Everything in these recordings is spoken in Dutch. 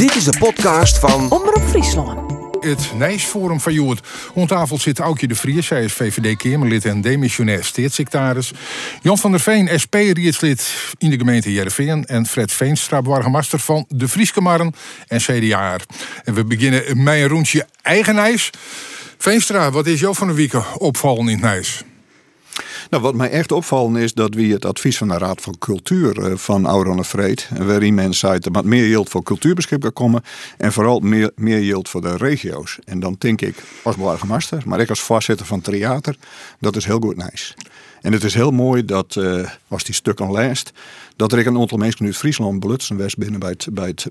Dit is de podcast van Omroep Friesland. Het Nijsforum van Joert. Om tafel zit Aukje de Vries. Zij is VVD-Kamerlid en demissionair steedsecretaris. Jan van der Veen, SP-rietslid in de gemeente Jereveen. En Fred Veenstra, burgemeester van de Frieske Marren en CDA. En we beginnen met een rondje eigen Nijs. Veenstra, wat is jou van de week opvallen in het Nijs? Nou, wat mij echt opvallen is dat we het advies van de Raad van Cultuur uh, van Auron Vreed, waarin men zei dat er meer yield voor cultuur beschikbaar komen en vooral meer, meer yield voor de regio's. En dan denk ik als burgemeester, maar ik als voorzitter van theater, dat is heel goed nice. En het is heel mooi dat, uh, als die stukken leest, dat er een aantal mensen uit Friesland belutsen West binnen bij het, bij het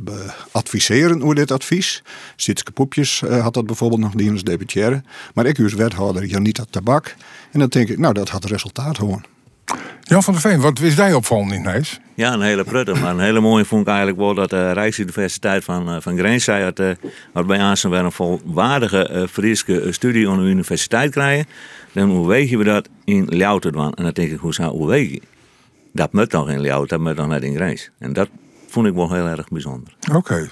adviseren over dit advies. Sitske Poepjes uh, had dat bijvoorbeeld nog dienst deputaire. Maar ik als wethouder Janita Tabak. En dan denk ik, nou dat had resultaat gewoon. Jan van der Veen, wat wist jij opvallend in Nijs? Ja, een hele prutte. Maar een hele mooie vond ik eigenlijk wel dat de Rijksuniversiteit van, van Grens zei dat, uh, dat bij aanstaan weer een volwaardige uh, Friese studie aan de universiteit krijgen. Dan hoe weet je we dat in Ljouten En dan denk ik, hoe zou hoe weet je? Dat moet nog in Ljout, dat moet nog net in Grens. En dat vond ik wel heel erg bijzonder. Oké.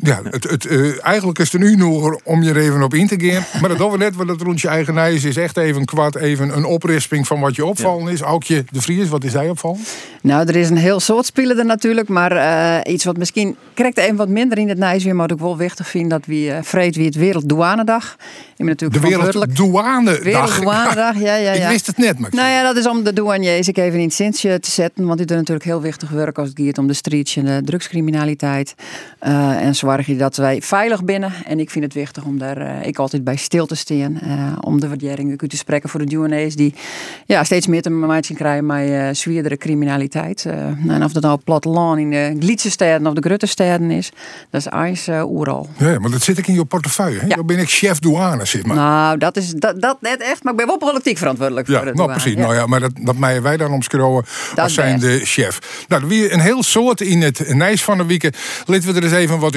Ja, het, het, uh, eigenlijk is het nu nog om je er even op in te gaan. Maar dat doen we net, want het rondje eigen is echt even kwart even een oprisping van wat je opvallen ja. is. Aukje de Vries, wat is hij opvallen? Nou, er is een heel soort spelen er natuurlijk. Maar uh, iets wat misschien krijgt even wat minder in het Nijs weer. Maar ook wel wichtig vind dat we uh, vreed wie het Werelddouanedag. De Werelddouanedag. Werelddouanedag, ja, ja, ja. Ik wist het net, maar. Nou ja, dat is om de douaniers ik even in het zintje te zetten. Want die doen natuurlijk heel wichtig werk als het gaat om de streets en de drugscriminaliteit. en zorg je dat wij veilig binnen. En ik vind het wichtig om daar uh, ik altijd bij stil te staan. Uh, om de waardering te spreken voor de douaniers die ja, steeds meer te maken krijgen met uh, zwierdere criminaliteit. en of dat nou platteland in de Glietse steden of de Grutte steden is, dat is ijs oeral. Ja, maar dat zit ik in je portefeuille. Hè? Ja. Dan ben ik chef douane, zeg maar. Nou, dat is dat, dat net echt. Maar ik ben wel politiek verantwoordelijk ja, voor de nou, douane. precies. Nou ja, maar dat, dat mij wij dan omschreeuwen als zijn de chef. Nou, weer een heel soort in het Nijs van de week. Laten we er eens even wat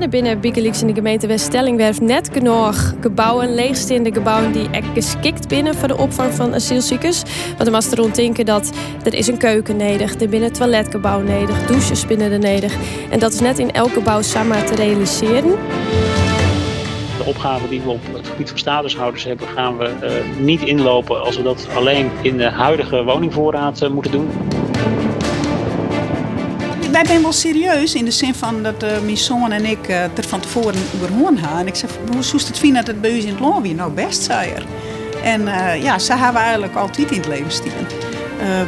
En binnen Bigelix in de gemeente Weststellingwerf net genoeg gebouwen, leegstaande gebouwen die echt geschikt binnen voor de opvang van asielzoekers. Want er was er rond denken dat er is een keuken nodig, er binnen een toiletgebouw nodig, douches binnen de nodig. En dat is net in elk gebouw samen te realiseren. De opgave die we op het gebied van statushouders hebben, gaan we uh, niet inlopen als we dat alleen in de huidige woningvoorraad uh, moeten doen wij zijn wel serieus in de zin van dat uh, mijn zoon en ik uh, er van tevoren over hoorn gaan. En ik zeg, hoe zoest het vinden dat het bij u in het land weer? Nou, best, zei er. En uh, ja, ze hebben eigenlijk altijd in het leven staan.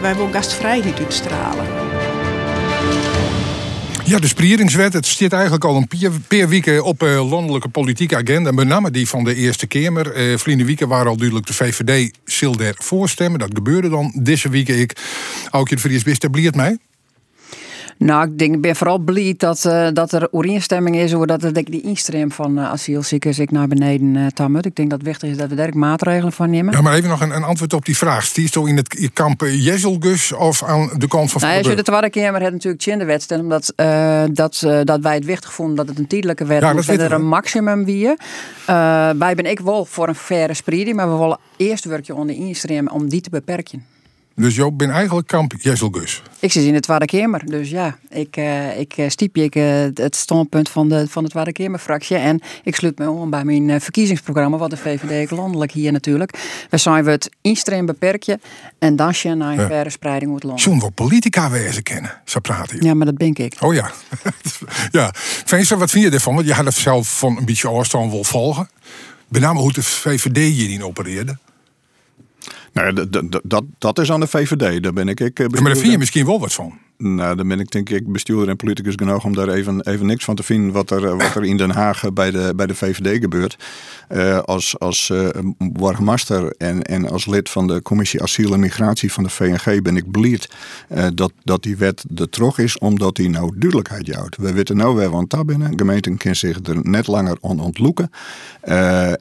wij willen gastvrijheid uitstralen. Ja, de sprieringswet, het zit eigenlijk al een paar weken op uh, landelijke politieke agenda. Met name die van de Eerste Kamer. Uh, Vliende weken waren al duidelijk de VVD zil der voorstemmen. Dat gebeurde dan deze week. Ik, Aukje de Vries, wist mij? Nou, ik, denk, ben vooral blij dat, uh, dat er overeenstemming is over dat ik die instroom van uh, asielzoekers ik naar beneden uh, tamut. Ik denk dat het wichtig is dat we daar maatregelen van nemen. Ja, maar even nog een, een antwoord op die vraag. Stiert zo in het kamp Jezelgus of aan de kant van nou, Als je de Tweede Kamer had natuurlijk in de wedstrijd, omdat dat, dat wij het wichtig vonden dat het een tijdelijke wet ja, moet en er een maximum wie. wij ben ik wel voor een faire spreiding, maar we willen eerst werkje onder instroom om die te beperken. Dus Joop ben eigenlijk kamp Jesselgus. Ik zit in de Tweede Kamer, dus ja, ik, uh, ik stiep ik, uh, het standpunt van de, van de Tweede Kamerfractie. En ik sluit me om bij mijn verkiezingsprogramma, wat de VVD landelijk hier natuurlijk. We zijn we het instream beperken en dan je naar een ja. verre spreiding moet land. Zo'n wat politica wezen kennen, zo praten. Ja, maar dat denk ik. Oh ja. ja. Venster, wat vind je ervan? Want je had het zelf van een beetje afstand wil volgen. Met name hoe de VVD hierin opereerde. Nou, dat, dat, dat is aan de VVD. Daar ben ik. ik ja, maar daar vind je misschien wel wat van. Nou, dan ben ik denk ik bestuurder en politicus genoeg om daar even, even niks van te vinden wat er, wat er in Den Haag bij de, bij de VVD gebeurt. Uh, als als uh, en, en als lid van de commissie asiel en migratie van de VNG ben ik blij uh, dat, dat die wet er terug is, omdat die nou duidelijkheid houdt. We weten nou weer want daar binnen. Gemeenten kunnen zich er net langer aan ontloeken.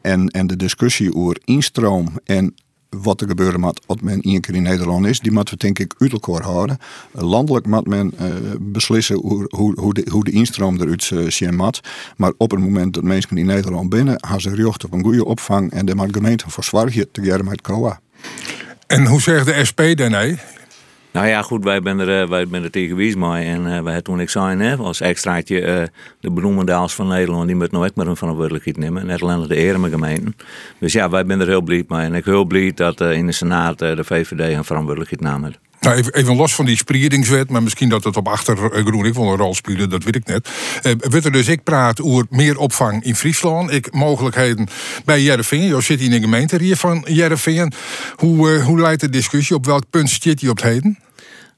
en, en de discussie over instroom en wat er gebeuren moet als men één keer in Nederland is, die moeten we denk ik uit elkaar houden. Landelijk moet men uh, beslissen hoe, hoe, hoe, de, hoe de instroom eruit uh, zien. Maar op het moment dat mensen in Nederland binnen, gaan ze recht op een goede opvang en de gemeente voor zorgen te met COA. En hoe zegt de SP daarmee? Nou ja, goed, wij zijn er, wij zijn er tegen wies mee. En uh, wij toen ik zei, hè, als extraatje uh, de bloemendaals van Nederland, die moet nou ook maar een verantwoordelijkheid nemen. Net alleen de Ereme gemeenten. Dus ja, wij zijn er heel blij mee. En ik ben heel blij dat uh, in de Senaat de VVD een verantwoordelijkheid nam. Nou, even, even, los van die sprieringswet, maar misschien dat het op achtergroen ik wil een rol spelen, dat weet ik net. Eh, er dus, ik praat over meer opvang in Friesland. Ik mogelijkheden bij Jereveen. Je zit in de gemeente hier van Jereveen. Hoe, uh, hoe leidt de discussie? Op welk punt zit je op het heden?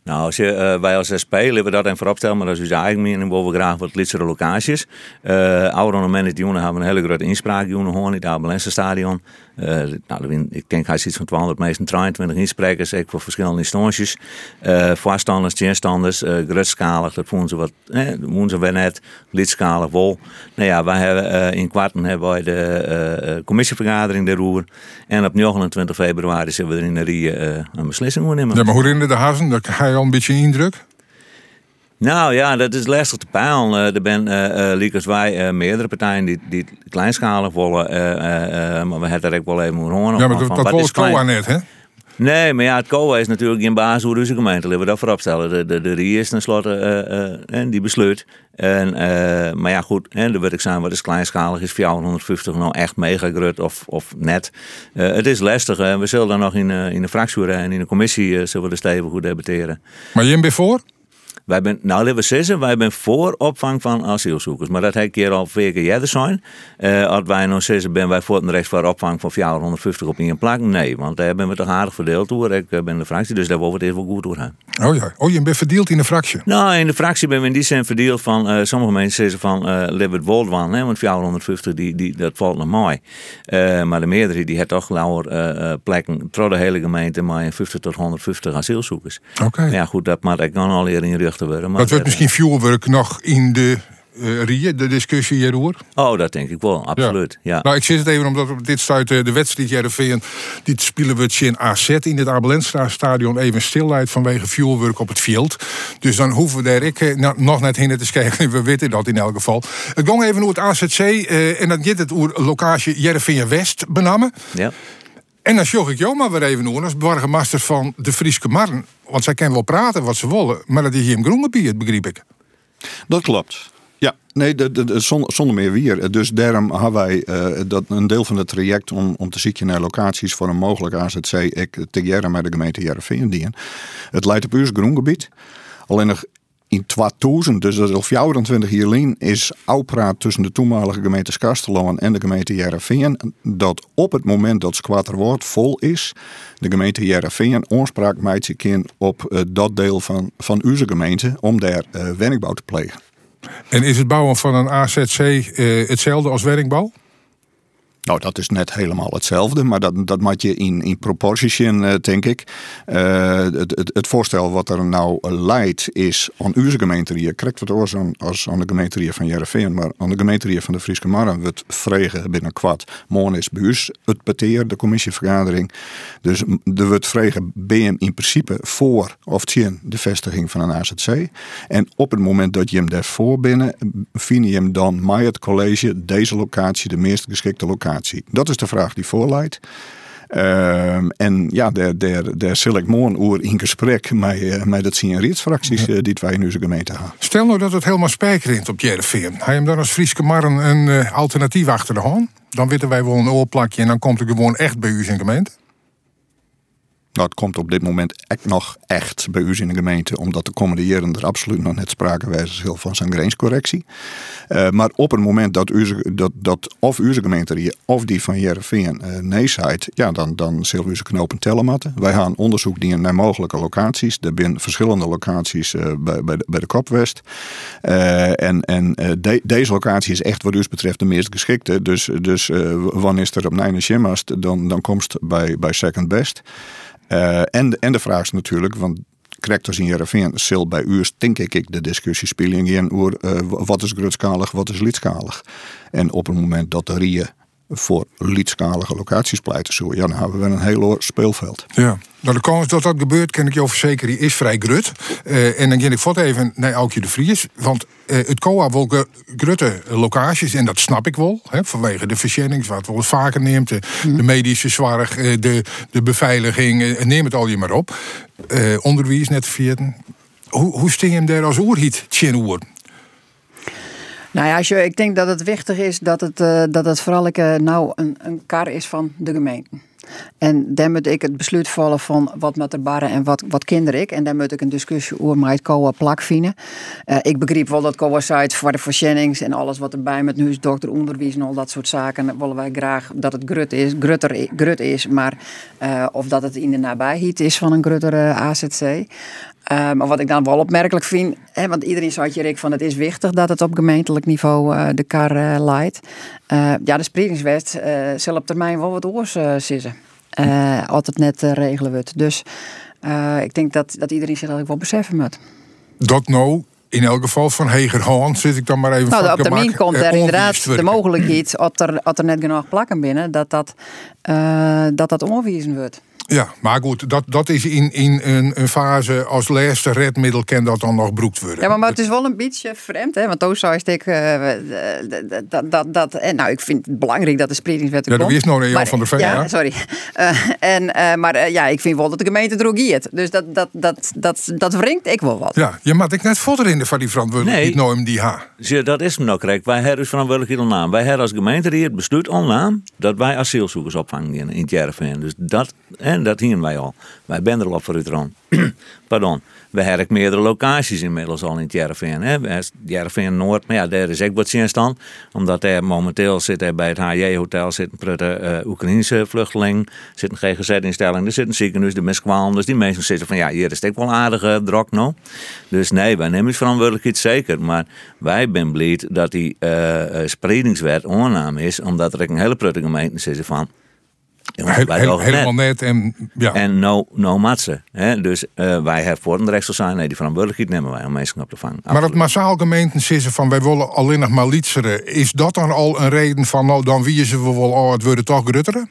Nou, als je, uh, wij als SP willen dat en vooropstellen, maar dat is dus eigen mening, we graag wat lietsere locaties. Uh, oude ornamenten hebben een hele grote inspraak, jongen, gewoon in het Abelense stadion. Uh, nou, ik denk hij zit van 200 meesten 23 insprekers, ik voor verschillende instanties. Uh, voorstanders, tjenstanders, uh, dat vonden ze wat, eh, vonden ze wel net, lidskalig wol. Nou ja, wij hebben in kwarten hebben wij de commissievergadering de roer. En op 29 februari zullen we er in de Rie een beslissing moeten nemen. Ja, maar hoe herinner de hazen? Dat ga je al een beetje indruk? Nou ja, dat is lastig te peilen. er zijn uh, uh, wij meerdere partijen die, die kleinschalig willen. maar we hebben er ook wel even horen. Ja, maar dat, dat was COA net, hè? Nee, maar ja, het COA is natuurlijk geen baas hoe de gemeente. Laten we dat vooropstellen. De, de, de RIE is tenslotte uh, die besluit. En, maar ja, goed, dan wil ik zeggen, wat is kleinschalig? Is 450 nou echt mega groot of, of net? het is lastig. we zullen dan nog in, in de fractie en in de commissie zullen we er stevig goed debatteren. Maar bent voor? Wij ben, nou, laten we zeggen, wij zijn voor opvang van asielzoekers. Maar dat heb ik hier al vier keer eerder zijn. Uh, als wij nou zeggen, ben wij voor het recht voor opvang van 450 op één plak? Nee, want daar hebben we toch aardig verdeeld door. Ik eh, ben de fractie, dus daar we het even goed door gaan. Oh ja, oh, je bent verdeeld in de fractie? Nou, in de fractie ben we in die zin verdeeld van, uh, sommige mensen zeggen van, uh, Libbert Woldwan, hè, want 450, die, die, dat valt nog mooi. maar de meerderheid, die heeft toch lauwer plekken, door de hele gemeente, maar 50 tot 150 asielzoekers. Oké. Ja goed, dat maar ik kan al leren in rug te worden. Maar dat wordt misschien vuurwerk nog in de uh, Rie, de discussie hierover? Oh, dat denk ik wel, absoluut. Ja. Nou, ik zit het even omdat op dit stuit de wedstrijd Jereveen, die spelen we in AZ in het Abelenstra stadion even stilheid vanwege vuurwerk op het veld. Dus dan hoeven we daar ik, eh, nog net heen te kijken. We weten dat in elk geval. Het ging even over het AZC uh, en dan gaat het locatie Jereveen West benamen. Ja. En dan zocht ik jou maar weer even doen als burgemeester van de Frieske Marren. Want zij kunnen wel praten wat ze willen, maar dat is hier in Groengebied, begreep ik. Dat klopt. Ja, nee, de, de, zonder, meer weer. Dus daarom hebben wij uh, dat een deel van het traject om, om te zoeken naar locaties voor een mogelijk AZC. Ik tegen met de gemeente Jereveen dienen. Het leidt op uw groengebied. Alleen nog in 2000, dus dat is al 24 jaar lang, is praat tussen de toenmalige gemeente Kasteloon en de gemeente Jereveen dat op het moment dat Squatterwoord vol is, de gemeente Jereveen onspraak maakt op uh, dat deel van, van onze gemeente om daar uh, werkbouw te plegen. En is het bouwen van een AZC uh, hetzelfde als werkbouw? Nou, dat is net helemaal hetzelfde, maar dat, dat moet je in, in proportie uh, denk ik. Uh, het, het, het, voorstel wat er nou leidt is aan onze gemeente, je krijgt wat oors aan, als aan de gemeente van Jereveen, maar aan de gemeente van de Friese Marren wordt vregen binnen kwad. Morgen is buurs het peteer, de commissievergadering. Dus er wordt vregen BM in principe voor of tegen de vestiging van een AZC. En op het moment dat je hem daarvoor binnen, vind je hem dan met het college deze locatie de meest geschikte locatie dat is de vraag die voorleidt. Uh, en ja, daar, daar, daar zul ik morgen oer in gesprek met, uh, met het fracties uh, die wij in onze gemeente hebben. Stel nou dat het helemaal spijkerint op Jereveen. Je hem dan als Frieske Marren een uh, alternatief achter de hand? Dan weten wij wel een oorplakje en dan komt het gewoon echt bij u in gemeente? Dat komt op dit moment echt nog echt bij u in de gemeente, omdat de komende jaren er absoluut nog net sprake is van zijn grenscorrectie. Uh, maar op het moment dat, u, dat, dat of uw gemeente of die van Jereveen uh, nee zijt, ja, dan, dan zullen we ze knopen tellen matten. Wij gaan onderzoek doen naar mogelijke locaties. Er zijn verschillende locaties uh, bij, bij, de, bij de Kopwest. en en de, deze locatie is echt wat u betreft de meest geschikte. Dus, dus wanneer er op Nijne Shimmast, dan, dan komst bij, bij Second Best. Uh, en, en de vraag is natuurlijk, want correctors in Jereveen zal bij u denk ik de discussie spelen in over uh, wat is grootschalig, wat is lidskalig. En op het moment dat de RIE voor liedschalige locaties pleiten. Zo, ja, dan hebben we een heel speelveld. Ja. Nou, de kans dat dat gebeurt, kan ik je verzekeren, is vrij grut. Uh, en dan ga ik voort even naar Aukje de Vries. Want uh, het COA wil grutte locaties, en dat snap ik wel. Hè, vanwege de verzendings, wat wel vaker neemt. De, de medische zorg, de, de beveiliging, neem het al je maar op. onderwijs net vierden. Hoe, hoe sting je hem daar als oerhiet, oer? Nou ja, ik denk dat het wichtig is dat het, uh, dat het vooral uh, nou een, een kar is van de gemeente. En dan moet ik het besluit vallen van wat met de barren en wat, wat kinder ik. En dan moet ik een discussie over met COA plak vinden. Uh, ik begreep wel dat COA sites voor de voorzennings en alles wat erbij met nu is dokter onderwijs en al dat soort zaken. willen wij graag dat het grut is, grutter, grut is, maar of dat het in de nabijheid is van een grutter AZC. Uh, maar wat ik dan wel opmerkelijk vind, hè, want iedereen zei je Rick van het is wichtig dat het op gemeentelijk niveau uh, de kar uh, leidt. ja, de spreidingswet zal op termijn wel wat oors zitten. altijd net regelen wordt. Dus ik denk dat, dat iedereen zich dat wel beseffen moet. Dat nou in elk geval van Hegerhand zit ik dan maar even nou, op termijn komt er inderdaad de mogelijkheid, als er, als er net genoeg plakken binnen, dat dat, uh, dat, dat onwezen wordt. Ja, maar goed, dat, dat is in, in een, een fase als laatste redmiddel kan dat dan nog broekt worden. Ja, maar, maar het is wel een beetje vreemd, hè? Want toen zou ik uh, dat, dat, dat, en nou, ik vind het belangrijk dat de spreidingswet er ja, komt. Ja, is nog een Jan van der Veen. Ja, sorry. Uh, en, uh, maar ja, ik vind wel dat de gemeente drogeert. Dus dat, dat, dat, dat, dat wringt ik wel wat. Ja, je maakt ik net votter in de van die verantwoordelijkheid nee, nooit die ha. Zie, dat is me nou correct. Wij hebben dus verantwoordelijkheid naam. Wij hebben als gemeente hier het besluit naam dat wij asielzoekers opvangen in het Jervin. Dus dat, dat hier wij al. Wij zijn er al voor u Pardon. We hebben meerdere locaties inmiddels al in het Jereveen. Jereveen Noord, maar ja, daar is ook wat staan. Omdat er momenteel zit er bij het HJ-hotel zit een uh, Oekraïnse vluchteling, zit een GGZ-instelling, er zit een ziekenhuis, de miskwalen. Dus die mensen zitten van ja, hier is het wel aardige drok nou. Dus nee, wij nemen verantwoordelijkheid zeker. Maar wij zijn blij dat die uh, spreidingswet oornaam is, omdat er een hele prutte gemeente zitten van Helemaal net. En, ja. en no, no matsen. Dus uh, wij hebben voor de zijn. Nee, die verantwoordelijkheid nemen wij om mensen op te vangen. Maar het massaal gemeenten zeggen van wij willen alleen nog maar lietseren. Is dat dan al een reden van nou dan wie ze we wel oh, het worden toch grutteren?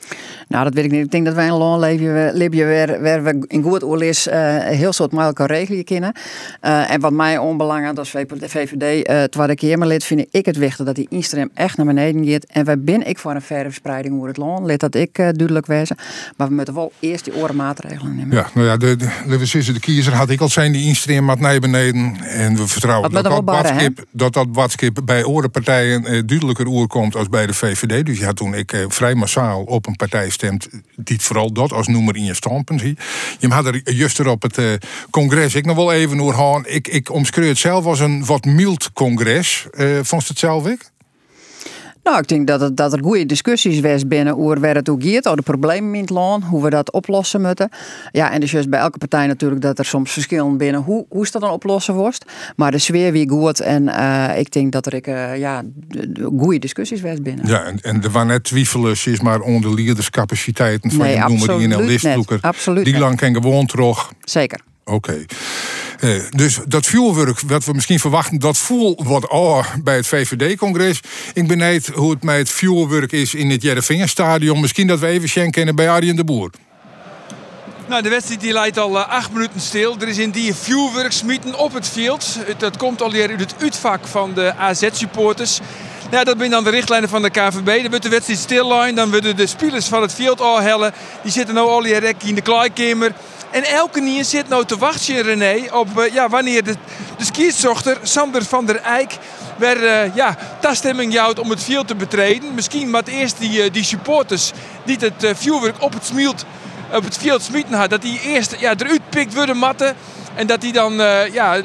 Nou, dat weet ik niet. Ik denk dat wij een land leven, leven waar, waar we in goed oorlis uh, heel soort met elkaar regelen kunnen. Uh, en wat mij onbelangrijk als VVD uh, tweede Kamerlid vind ik het wichtig dat die instream echt naar beneden gaat. En wij ben ik voor een verre verspreiding over het land. Lid dat ik uh, duidelijk wezen. Maar we moeten wel eerst die oren maatregelen nemen. Ja, nou ja, de, de, de, de kiezer had ik al zijn die instream maar naar beneden. En we vertrouwen dat dat, badskip, dat dat badskip bij orenpartijen uh, duidelijker oer komt als bij de VVD. Dus ja, toen ik uh, vrij massaal op een partij stemt, die vooral dat als noemer in je standpunt zie. Je had er juist er op het uh, congres ik nog wel even hoor Ik, ik omschreef het zelf als een wat mild congres. Uh, vond het zelf ik? Nou, ik denk dat, het, dat er goede discussies was binnen hoe waar het ook gaat, over de problemen in het land, hoe we dat oplossen moeten. Ja, en dus juist bij elke partij natuurlijk dat er soms verschillen binnen hoe, hoe is dat dan oplossen wordt. Maar de sfeer wie goed en uh, ik denk dat er ik, uh, ja, goede discussies was binnen. Ja, en, en er waren net is maar onder leaderscapaciteiten van nee, je noemer die in listboeker. Absoluut. Die lang kan gewoon terug. Zeker. Oké. Uh, dus dat vuurwerk, wat we misschien verwachten, dat voel wat oh, bij het VVD-congres. Ik benijd hoe het met het vuurwerk is in het Jereveen-stadion. Misschien dat we even schenken bij Arjen de Boer. Nou, de wedstrijd die leidt al uh, acht minuten stil. Er is in die vuurwerk smieten op het veld. Dat komt alweer uit het uitvak van de AZ-supporters. Ja, dat zijn dan de richtlijnen van de KVB. Dan wordt de wedstrijd stil Dan worden de spelers van het veld al hellen. Die zitten nu al in de kleikamer. En elke nier zit nou te wachten, René, op uh, ja, wanneer de, de skizochter Sander van der Eijk weer uh, ja, toestemming jouwt om het veld te betreden. Misschien maar eerst die, uh, die supporters die het vuurwerk op het, smielt, op het veld smieten had, dat die eerst ja, eruit pikt worden matten. En dat die dan, ja,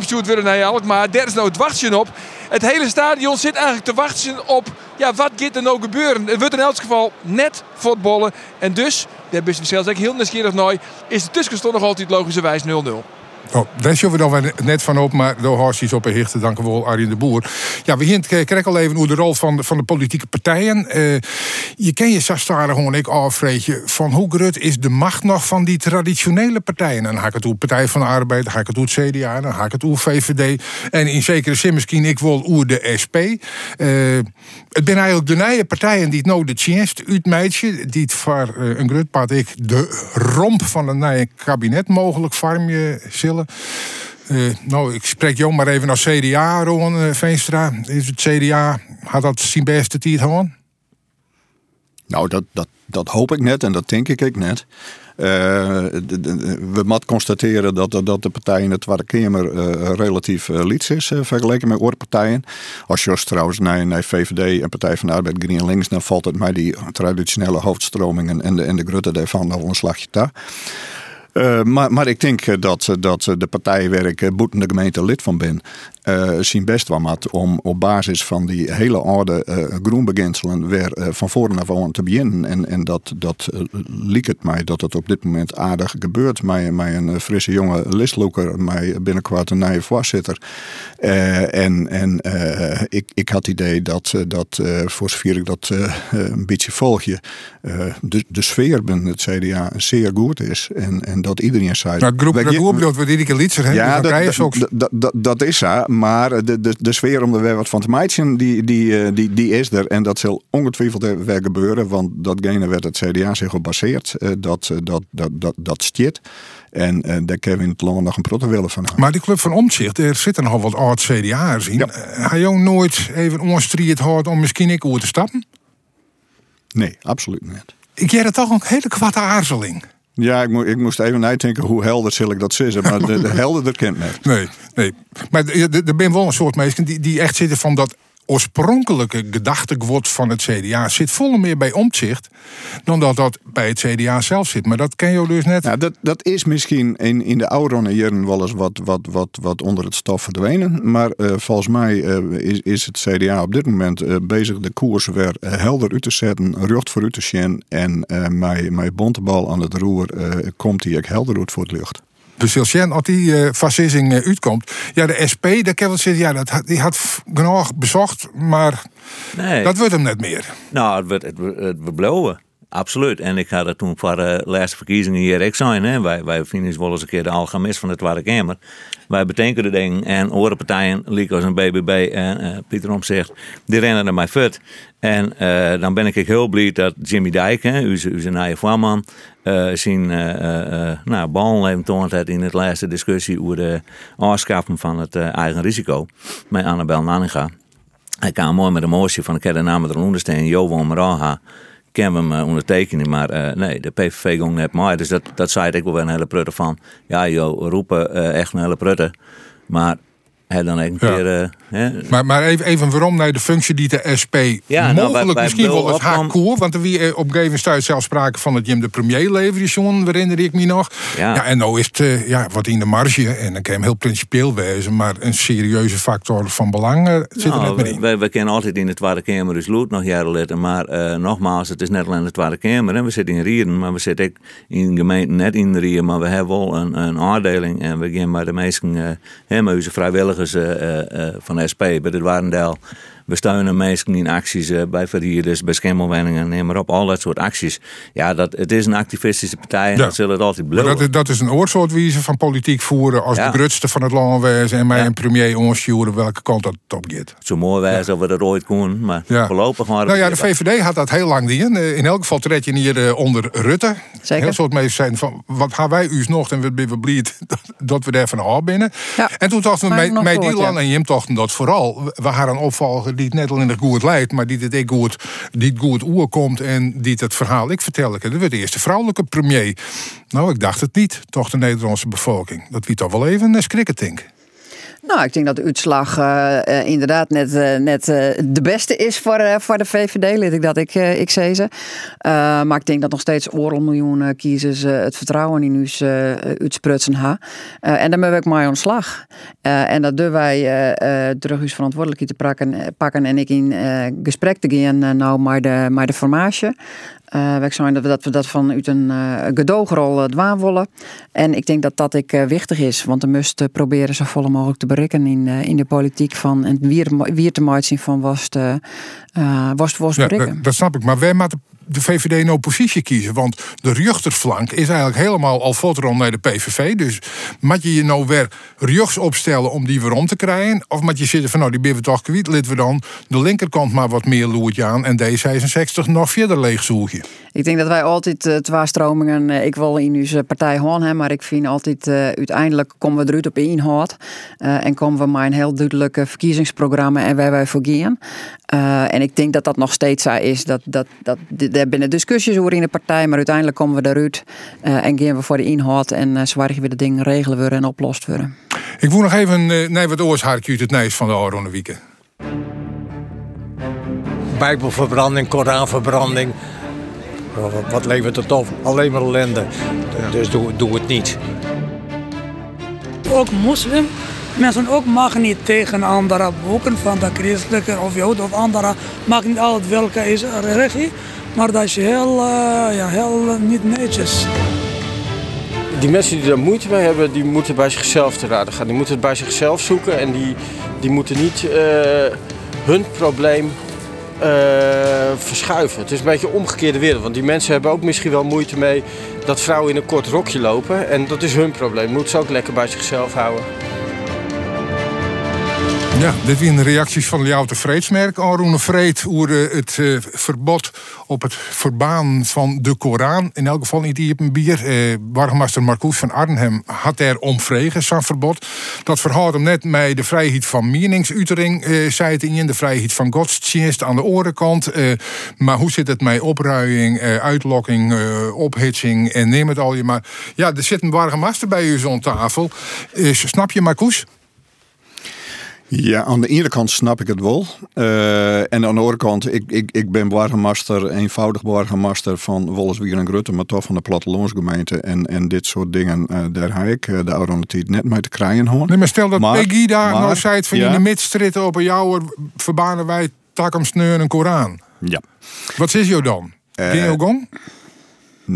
stuurt worden naar Alkmaar, daar is nou het wachtje op. Het hele stadion zit eigenlijk te wachten op, ja, wat gaat er nou gebeuren? Het wordt in elk geval net voetballen. En dus, daar ben je zelfs heel nieuwsgierig naar, is de tussenstand nog altijd logischerwijs 0-0. Oh, daar zullen we dan net van op, maar door hartstikke op een hichte. Dank u wel, Arjen de Boer. Ja, we hier krijgen al even hoe de rol van de, van de politieke partijen. Uh, je ken je Sastaren gewoon ik afvreetje van hoe groot is de macht nog van die traditionele partijen? Dan ga ik het hoe Partij van de Arbeid, dan ga ik het hoe het CDA, dan ga ik het hoe VVD. En in zekere zin misschien ik wil hoe de SP. Uh, het zijn eigenlijk de nieuwe partijen die het nou de chance uitmeidje, die het voor uh, een groot part ik de romp van een nieuwe kabinet mogelijk vormen zullen. Uh, nou, ik spreek jou maar even als CDA, Ron uh, Veenstra. Is het CDA, had dat zijn beste tijd gewoon? Nou, dat, dat, dat hoop ik net en dat denk ik net. Uh, we moeten constateren dat, dat de partij in de Tweede Kamer relatief uh, liets is vergeleken met andere partijen. Als je trouwens naar, naar VVD en Partij van de Arbeid Green Links, dan valt het mij die traditionele hoofdstromingen en de, en de grutte daarvan nog een slagje daar. Uh, maar, maar ik denk dat, dat de partij waar ik boetende gemeente lid van ben, zien best wel wat om op basis van die hele oude uh, groenbeginselen weer van voren af aan te beginnen. En, en dat, dat liep het mij dat het op dit moment aardig gebeurt. Mij, mij een frisse jonge listloker, mij binnenkort een nieuwe voorzitter. en ik, ik had het idee dat, dat voor zover ik dat een beetje volg je, de, de sfeer binnen het CDA zeer goed is. En, en dat iedereen zei... Nou, groep, de bedoelt we die Lietser, Ja, dat, dat, dat, dat is zo. Maar de, de, de sfeer om er weer wat van te maken, die, die, eh, die, die is er. En dat zal ongetwijfeld weer gebeuren. Want datgene werd het CDA zich op baseert. Eh, dat, eh, dat, dat, dat, dat stiert. En uh, daar kunnen we in het land nog een willen van Maar die club van Omtzigt, er zitten nogal wat oud CDA'ers in. Ja. Ga je nooit even onstrijd hard om misschien ik over te stappen? Nee, absoluut niet. Ik jij het toch een hele kwatte aarzeling. Ja, ik, mo ik moest even nadenken hoe helder zal ik dat zeggen. Maar de, de helderder kent net. Nee, nee. Maar er ben wel een soort mensen die, die echt zitten van dat oorspronkelijke gedachtegoed van het CDA zit vol meer bij omzicht dan dat dat bij het CDA zelf zit. Maar dat ken je dus net. Ja, dat, dat is misschien in, in de oude jaren wel eens wat, wat, wat, wat onder het stof verdwenen. Maar uh, volgens mij uh, is, is het CDA op dit moment uh, bezig de koers weer helder uit te zetten, rucht voor uit te zien. En mijn, mijn bontebal aan het roer komt die ik helder uit voor het lucht. Silsjen, als die uh, fascising uh, uitkomt. Ja, de SP, de kan wel zeggen, ja, dat, die had genoeg bezocht, maar nee. dat wordt hem net meer. Nou, het wordt het, het, het Absoluut. En ik ga er toen voor de laatste verkiezingen hier ik zijn. Hè. Wij, wij vinden wel eens een keer de alchemist van de Tweede Kamer. Wij betekenen de dingen en andere partijen, als een BBB en uh, Pieter Omtzigt, die rennen er mij fut. En uh, dan ben ik heel blij dat Jimmy Dijk, hè, uw, uw nieuwe voorman, uh, zijn uh, nou, heeft in het laatste discussie over de afschaffen van het eigen risico met Annabel Nanninga. Hij kwam mooi met de motie van ik heb de naam eronder staan, Johan Maraha ken hem uh, ondertekenen, maar uh, nee, de PVV ging net maar. Dus dat, dat zei ik wel een hele prutte van. Ja, joh, roepen uh, echt een hele prutte. Maar hij dan een keer. Maar, maar even, even waarom naar de functie die de SP ja, nou, mogelijk nou, misschien wel als haar koer. Want er wie op een gegeven zelfs sprake van het Jim de premier leverde, John, herinner ik me nog. Ja. en nou is het uh, ja, wat in de marge. En dan kan hem heel principieel wezen, maar een serieuze factor van belang uh, zit nou, er net meer in. Kennen altijd in de Tweede Kamer dus nog jaren later. Maar nogmaals, het is net alleen de Tweede Kamer. En we zitten in Rieren, maar we zitten ook in gemeenten net in Rieren. Maar we hebben wel een, een aarddeling. En we gaan bij de meesten, uh, vrijwilligers van SP bij de Warendel we steunen mensen in acties uh, bij verhuurders, bij schimmelwenningen, neem maar op, al dat soort acties. Ja, dat, het is een activistische partij en dat zullen het altijd blijven. Dat, dat, is een oorsoortwijze van politiek voeren als de grutste van het land wezen en mij een premier onsturen welke kant dat op gaat. Zo mooi wijze of we dat ooit kunnen, maar voorlopig maar. Nou ja, de VVD had dat heel lang niet. Eh, in elk geval tred je hier uh, onder Rutte. Zeker. Heel soort mensen zijn van, wat gaan wij u nog en we dat we daar van af binnen. En toen dachten we, met, met Dylan en Jim tochten dat vooral. We hadden een opvolger die het net alleen goed leidt, maar die het ik goed, die het goed oer komt en die het verhaal ik vertel. Dat werd de eerste vrouwelijke premier. Nou, ik dacht het niet. Toch de Nederlandse bevolking. Dat wie toch wel even een denk. Nou, ik denk dat de uitslag uh, inderdaad net, uh, net de beste is voor, voor de VVD, lid ik dat ik, ik zei ze. maar ik denk dat nog steeds oorlog miljoen kiezers het vertrouwen in ons uitsprutsen ha. en dan ben ik maar ontslag. en dat doen wij terug uw verantwoordelijkheid te pakken, pakken en ik in gesprek te gaan nou maar de, maar de formage. Uh, zijn dat we, dat we dat vanuit een uh, gedoogrol willen. En ik denk dat dat ik wichtig is. Want we moesten proberen zo vol mogelijk te bereiken in, in de politiek van en wie, wie te maken van was te, was, was ja, dat, dat, snap ik. Maar wij moeten de VVD in oppositie kiezen. Want de rechterflank is eigenlijk helemaal al fotoron naar de PVV. Dus moet je je nou weer rechts opstellen om die weer om te krijgen? Of moet je zitten van nou die we toch kwijt, we dan de linkerkant maar wat meer loertje aan en D66 nog verder leegzoeken. Ik denk dat wij altijd uh, twee stromingen, uh, ik wil in onze partij horen, maar ik vind altijd uh, uiteindelijk komen we eruit op inhoud en komen we maar een heel duidelijk verkiezingsprogramma en waar wij voor. En ik denk dat dat nog steeds zo is, dat, dat, dat, er binnen discussies over in de partij, maar uiteindelijk komen we eruit en gaan we voor de inhoud en uh, zorgen we de dingen regelen worden en oplost worden. Ik voel nog even nee, wat uit het nieuws van de Oranje Wieken. Bijbelverbranding, Koranverbranding. Wat levert het op? Alleen maar ellende. Dus doe, doe het niet. Ook moslim. Mensen ook mag niet tegen andere boeken van de christelijke of jood of andere. Mag niet altijd welke is religie. Maar dat is heel, uh, ja, heel niet netjes. Die mensen die daar moeite mee hebben, die moeten bij zichzelf te raden gaan. Die moeten het bij zichzelf zoeken en die, die moeten niet uh, hun probleem uh, verschuiven. Het is een beetje een omgekeerde wereld. Want die mensen hebben ook misschien wel moeite mee dat vrouwen in een kort rokje lopen. En dat is hun probleem. Moeten ze ook lekker bij zichzelf houden. Ja, dit zijn reacties van Ljouwte Vreedsmerk. Arune Vreed over het uh, verbod op het verbaan van de Koran. In elk geval niet hier op een bier. Uh, Burgemeester Marcoes van Arnhem had er om vregen zo'n verbod. Dat verhoudt hem net met de vrijheid van meningsuitering. Uh, zei het in de vrijheid van godsdienst aan de orenkant. Uh, maar hoe zit het met opruiing, uitlokking, ophitsing en neem het al je maar. Ja, er zit een burgemeester bij u zo'n tafel. snap je Marcoes? Ja, aan de ene kant snap ik het wel. Uh, en aan de andere kant, ik, ik, ik ben burgemeester, eenvoudig burgemeester van Wolfswier en Grutte, maar toch van de plattelandsgemeente. En, en dit soort dingen, uh, daar heb ik uh, de oude net mee te krijgen hoor. Nee, maar stel dat maar, Peggy daar nou zei van ja. in de midstritten op jou verbanen wij takken sneur een Koran. Ja. Wat is jou dan? Ken je gong?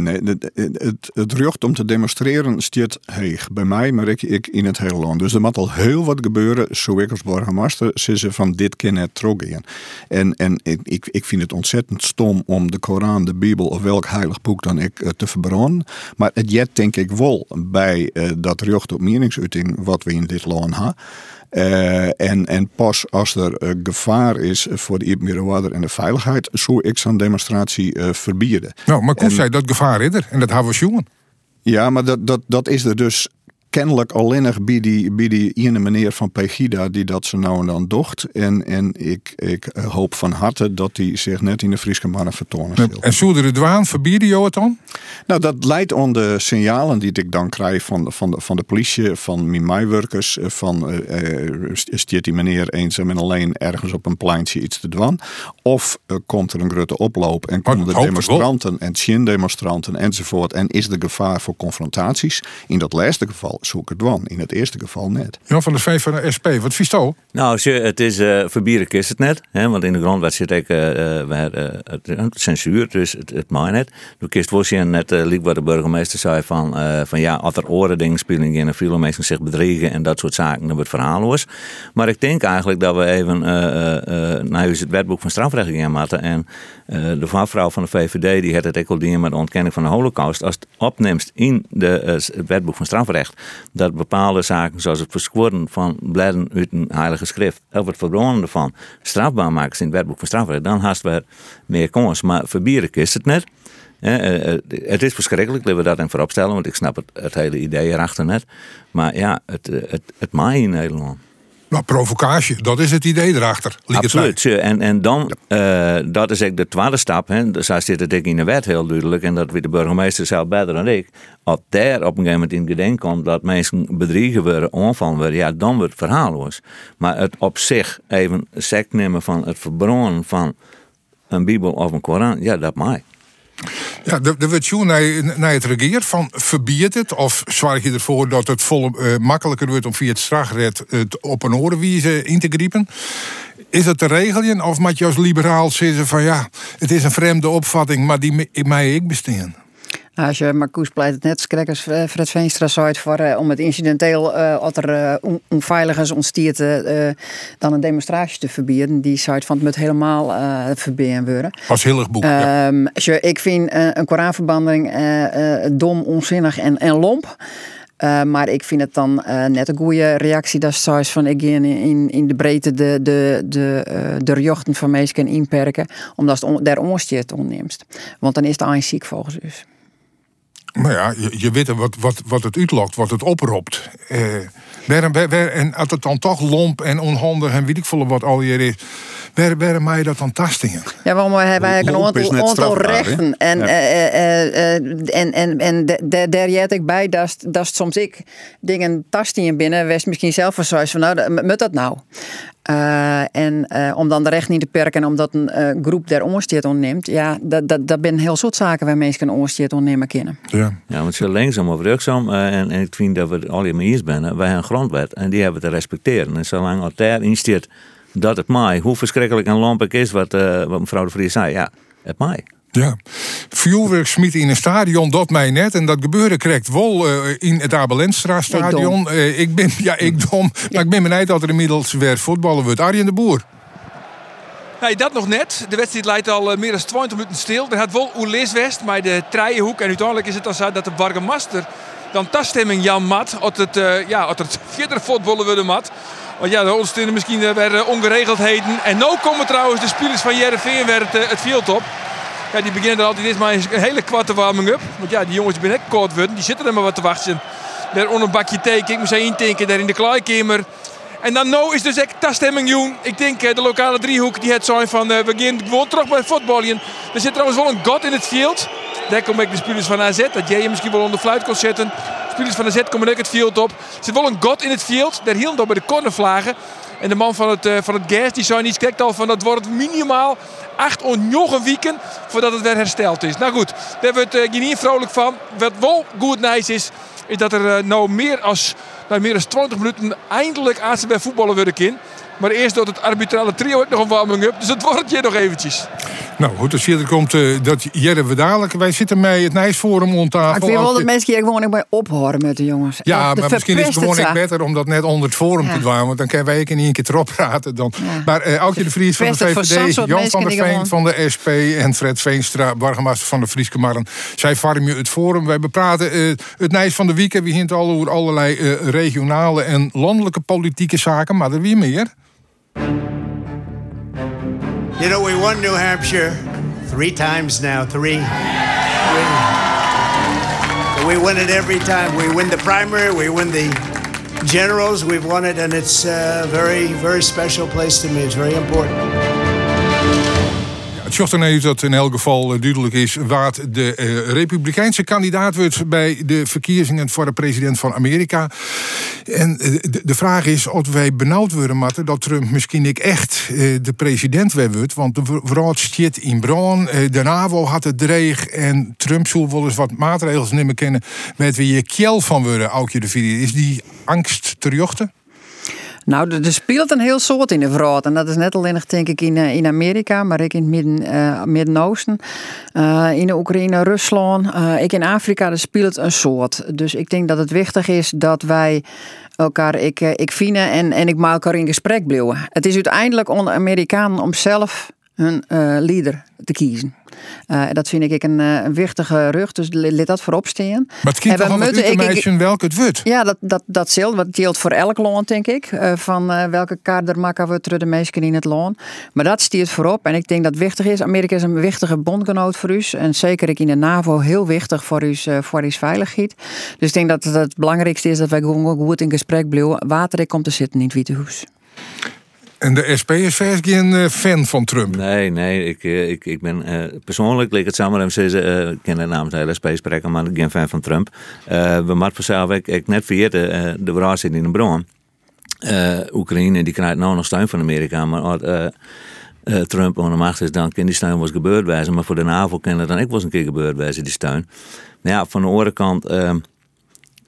Nee, het, het, recht om te demonstreren stiert heeg. Bij mij, maar ik, in het hele land. Dus er moet al heel wat gebeuren, zo ik als burgemeester, ze van dit kan het. En, en ik, ik vind het ontzettend stom om de Koran, de Bijbel of welk heilig boek dan ik eh, te verbranden. Maar het jet denk ik wel bij uh, dat recht op meningsuiting wat we in dit land hebben. Uh, en, en pas als er uh, gevaar is voor de Middenwaarder en de veiligheid, zou ik zo'n demonstratie uh, verbieden. Nou, maar Koes zei dat gevaar is er en dat hebben we jongen. Ja, maar dat, dat, dat is er dus kennelijk alleen nog bij die, bij die ene meneer van Pegida die dat ze nou en dan docht. En, en ik, ik hoop van harte dat hij zich net in de Friese mannen vertonen zal. En zouden de douane verbieden jou het dan? Nou, dat leidt aan de signalen die ik dan krijg van, van, de, van de politie, van mijn mijwerkers, van uh, uh, die meneer eenzaam en alleen ergens op een pleintje iets te doen. Of uh, komt er een grote oploop en komen er demonstranten en chin-demonstranten enzovoort. En is er gevaar voor confrontaties? In dat laatste geval zoek het dwan. In het eerste geval net. Jan van de V van de SP, wat vies Nou, het is uh, verbieden kist het net. Hè, want in de grondwet zit ik uh, uh, het, censuur, dus het, het mag net. Toen kist je net, uh, liep wat de burgemeester zei van, van ja, als er oren dingen spelen in en veel mensen zich bedriegen en dat soort zaken, dan wordt het verhaal los. Maar ik denk eigenlijk dat we even naar het wetboek van strafrecht gaan maken. En de vrouw van de VVD die had het al met de ontkenning van de holocaust. Als het opneemt in de, het wetboek van strafrecht, dat bepaalde zaken zoals het verschoren van bladen uit een heilige schrift of het verbronnen ervan strafbaar maken in het wetboek van strafrecht, dan haast we meer kans. Maar verbieren is het net. Eh, eh, het is verschrikkelijk dat we dat in voorop stellen, want ik snap het, het hele idee erachter net. Maar ja, het, eh, het, het maai in Nederland. Nou, provocatie, dat is het idee erachter. Absoluut. En, en dan, uh, dat is eigenlijk de tweede stap. Hè. Dus daar zit het in de wet heel duidelijk. En dat weet de burgemeester zelf beter dan ik. Als daar op een gegeven moment in gedenk komt dat mensen bedriegen worden, aanvallen worden, ja, dan wordt het verhaalloos. Maar het op zich even sect nemen van het verbronnen van een Bijbel of een Koran, ja, dat mag. Ja, de, de naar, naar het regeert van verbied het of zorg je ervoor dat het vol, uh, makkelijker wordt om via het strafrecht het op een orenwijze in te griepen. Is het te regelen of moet je als liberaal zeggen van ja, het is een vreemde opvatting, maar die mij ik bestaan? Nou, als je Marcoes pleit het net, kijk als Fred Veenstra zei voor uh, om het incidenteel uh, wat er uh, on, onveilig is ontstiert dan een demonstratie te verbieden. Die zei van het moet helemaal verbieden worden. Als heel erg boek. Ja. Um, ik vind een Koranverbanding dom, onzinnig en, en lomp. Uh, maar ik vind het dan uh, net een goede reactie dat ze van ik in, in, in de breedte de, de, de, uh, de jochten van mensen inperken, omdat het on, daar onsteert onneemt. Want dan is het eigenlijk ziek volgens u. Maar ja, je, je weet wat, wat, wat het uitlokt, wat het oproept. Eh, en als het dan toch lomp en onhandig en weet ik veel wat al hier is. Waar, waar mij dat dan tastingen? Ja, waarom hebben wij een aantal, rechten? En, ja. uh, uh, en, en, en daar jet ik bij dat, dat soms ik dingen tastingen binnen, wees misschien zelf van zoals van nou, moet dat nou? Uh, en uh, om dan de recht niet te perken en omdat een uh, groep der onsteert onneemt, ja, dat, dat, dat zijn heel soort zaken waar mensen een onsteert onnemen kunnen. Ja, ja want ze langzaam of rugzaam en, en ik vind dat we al je eens zijn. Wij hebben een grondwet en die hebben te respecteren. En zolang het daar insteert dat het mij, hoe verschrikkelijk en lampig is wat, wat mevrouw de Vries zei, ja, het mij. Ja, vuurwerk smieten in een stadion, dat mij net. En dat gebeurde correct wel uh, in het Abelenstra stadion. Ik, uh, ik ben, ja, ik dom. Maar ik ben benieuwd dat er inmiddels weer voetballen wordt. Arjen de Boer. Nee, dat nog net. De wedstrijd leidt al meer dan 20 minuten stil. Er had wel Oelis West, maar de Trijenhoek. En uiteindelijk is het dan zo dat de Bargemaster dan taststemming Jan Mat. Als het, ja, het verder voetballen willen mat. Want ja, er ontstonden misschien weer ongeregeldheden. En nu komen trouwens de spelers van Jereveen weer het, het veld op. Ja, die beginnen er altijd eens maar een hele kwarte warming-up. Want ja, die jongens echt kort worden. Die zitten er maar wat te wachten. Daar onder een bakje thee. Ik moet ze intinken daar in de kleikamer. En dan nou is dus echt taststemming joen. Ik denk de lokale driehoek die het zijn van uh, we gaan gewoon terug bij voetballen. Er zit trouwens wel een god in het veld. Daar komen de spelers van AZ. Dat jij je misschien wel onder fluit kon zetten. De spelers van AZ komen ook het veld op. Er zit wel een god in het veld. Daar hield door bij de cornervlagen. En de man van het, uh, van het gas die zei niet kijkt al van dat wordt minimaal acht of negen weken voordat het weer hersteld is. Nou goed, daar wordt uh, niet vrolijk van. Wat wel goed nice is, is dat er uh, nou meer als nou, meer dan 20 minuten eindelijk ACB voetballen worden in. Maar eerst door het arbitrale trio ook nog een warming-up. Dus het wordt je nog eventjes. Nou goed, als je er komt, uh, dat Jerre we dadelijk. Wij zitten met het Nijsforum om tafel. Ik vind wel dat mensen hier gewoon bij ophoren met de jongens. Ja, maar misschien is het gewoon niet beter om dat net onder het forum ja. te doen. Want dan kunnen wij in één keer erop praten. Dan. Ja. Maar uh, Aukje de Vries van de VVD, Jan van der Veen van de SP... en Fred Veenstra, burgemeester van de Frieske Marren. Zij vormen je het forum. Wij bepraten uh, het Nijs van de weekend. We hint al over allerlei regionale en landelijke politieke zaken. Maar er weer meer. You know, we won New Hampshire three times now. Three. We, win it every time. We win the primary, we win the generals, we've won it, and it's a very, very special place to me. It's very important. Het zocht er dat in elk geval duidelijk is wat de uh, republikeinse kandidaat wordt bij de verkiezingen voor de president van Amerika. En uh, de, vraag is of wij benauwd worden, Matte, dat Trump misschien ik echt de president weer wordt. Want de verhaal zit in Braun, de NAVO had het dreig en Trump zal wel eens wat maatregels nemen kennen met wie je kjel van worden, Aukje de Vier. Is die angst terjochten? Nou, er speelt een heel soort in de vrouw. En dat is net alleen denk ik in, in Amerika, maar ik in het Midden, uh, Midden-Oosten. Uh, in de Oekraïne, Rusland. Ik in Afrika, er speelt een soort. Dus ik denk dat het wichtig is dat wij elkaar ik, ik vinden en, en ik maak elkaar in gesprek blijven. Het is uiteindelijk onder Amerikanen om zelf hun leader te kiezen. Uh, dat vind ik een, een wichtige rug, dus let dat voorop staan. Maar het kind toch het meisje welke het wordt? Ja, dat, dat, dat. Wat geldt voor elk land, denk ik. Uh, van uh, welke kader maken we de meesten in het land. Maar dat stiert voorop. En ik denk dat het wichtig is. Amerika is een wichtige bondgenoot voor u. En zeker ik in de NAVO heel wichtig voor uw, voor uw veiligheid. Dus ik denk dat het, het belangrijkste is dat wij gewoon goed in gesprek blijven. Water ik komt te zitten in het Witte Huis. En de SP is geen fan van Trump? Nee, nee. Ik, ik, ik ben uh, persoonlijk, ik het samen zeggen, uh, ik ken de naam van de SP spreken, maar ik ben fan van Trump. We moeten vanzelf ik, ik net vergeten, de zit in de bron. Oekraïne die krijgt nou nog steun van Amerika, maar Trump de macht is, dan kan die steun was gebeurd wijzen. Maar voor de NAVO kan dan ik was een keer gebeurd wijzen, die steun. Nou ja, van de andere kant,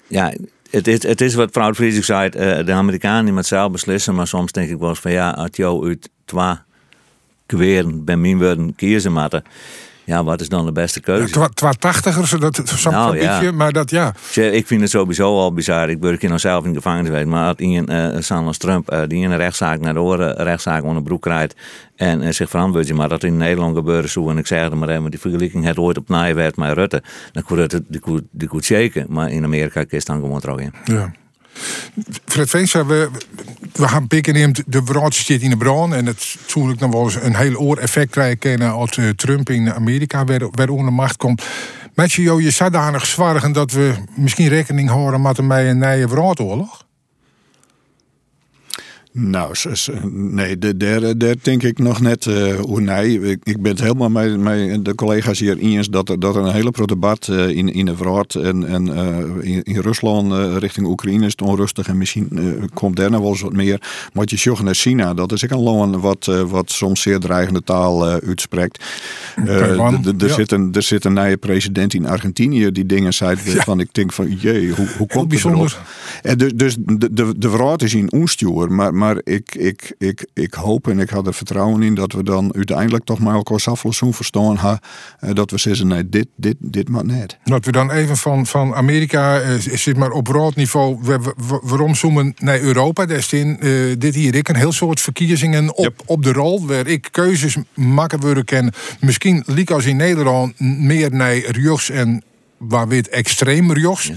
ja, het is, wat mevrouw Vries zei, uh, de Amerikanen met zelf beslissen, maar soms denk ik wel eens van ja, als jou uit twee kweren bij mijn woorden kiezen moeten. Ja, wat is dan de beste keuze? Twa- twa tachtigers, dat zo'n Nou, ja. maar dat ja. Ik vind het sowieso al bizar. Ik ben nog zelf in de gevangenis geweest. Maar als iemand, uh, Sanders Trump, eh, die in een rechtszaak naar de oren rechtszaak onder broek krijgt. En eh, zich verantwoordt, maar dat in Nederland gebeurde zo. En ik zeg het maar even, die vergelijking het ooit op werd met Rutte. Dan kon Rutte, die die zeker. Maar in Amerika het dan gewoon terug in. Ja. Fred Veenstra, we, we gaan pikken neemt de wraad zit in de brand. En het natuurlijk nog wel eens een heel oor effect krijgen als eh, Trump in Amerika weer, weer onder macht komt. Met je je zodanig zwargen dat we misschien rekening houden met een een nieuwe wraadoorlog? Nou, nee, de- daar, daar denk ik nog net eh hoe nee. Ik, ik ben het helemaal met, met de collega's hier eens dat er, dat er een hele groot debat eh, in, in de Vraat en, en eh, in, in Rusland richting Oekraïne is het onrustig en misschien komt daar nog wel eens wat meer. Maar je zag naar China, dat is ook een land wat, wat soms zeer dreigende taal uitspreekt. Er, ja. zit een, er zit een nieuwe president in Argentinië die dingen zei van ik denk van jee, hoe, hoe komt het bijzonder. erop? En dus, dus de, de, de is in onstuur, maar, maar ik, ik, ik, ik hoop en ik had er vertrouwen in dat we dan uiteindelijk toch maar elkaar aflossen verstaan ha, eh, dat we zeggen nee, dit, dit, dit maar net. Dat we dan even van, van Amerika, eh, zit maar op raadniveau, we- we- we- waarom zoomen naar Europa? Daar in, eh, dit hier ik een heel soort verkiezingen op, op de rol, waar ik keuzes maken worden ken. Misschien liek als in Nederland meer naar rechts en waar wit extreem rechts.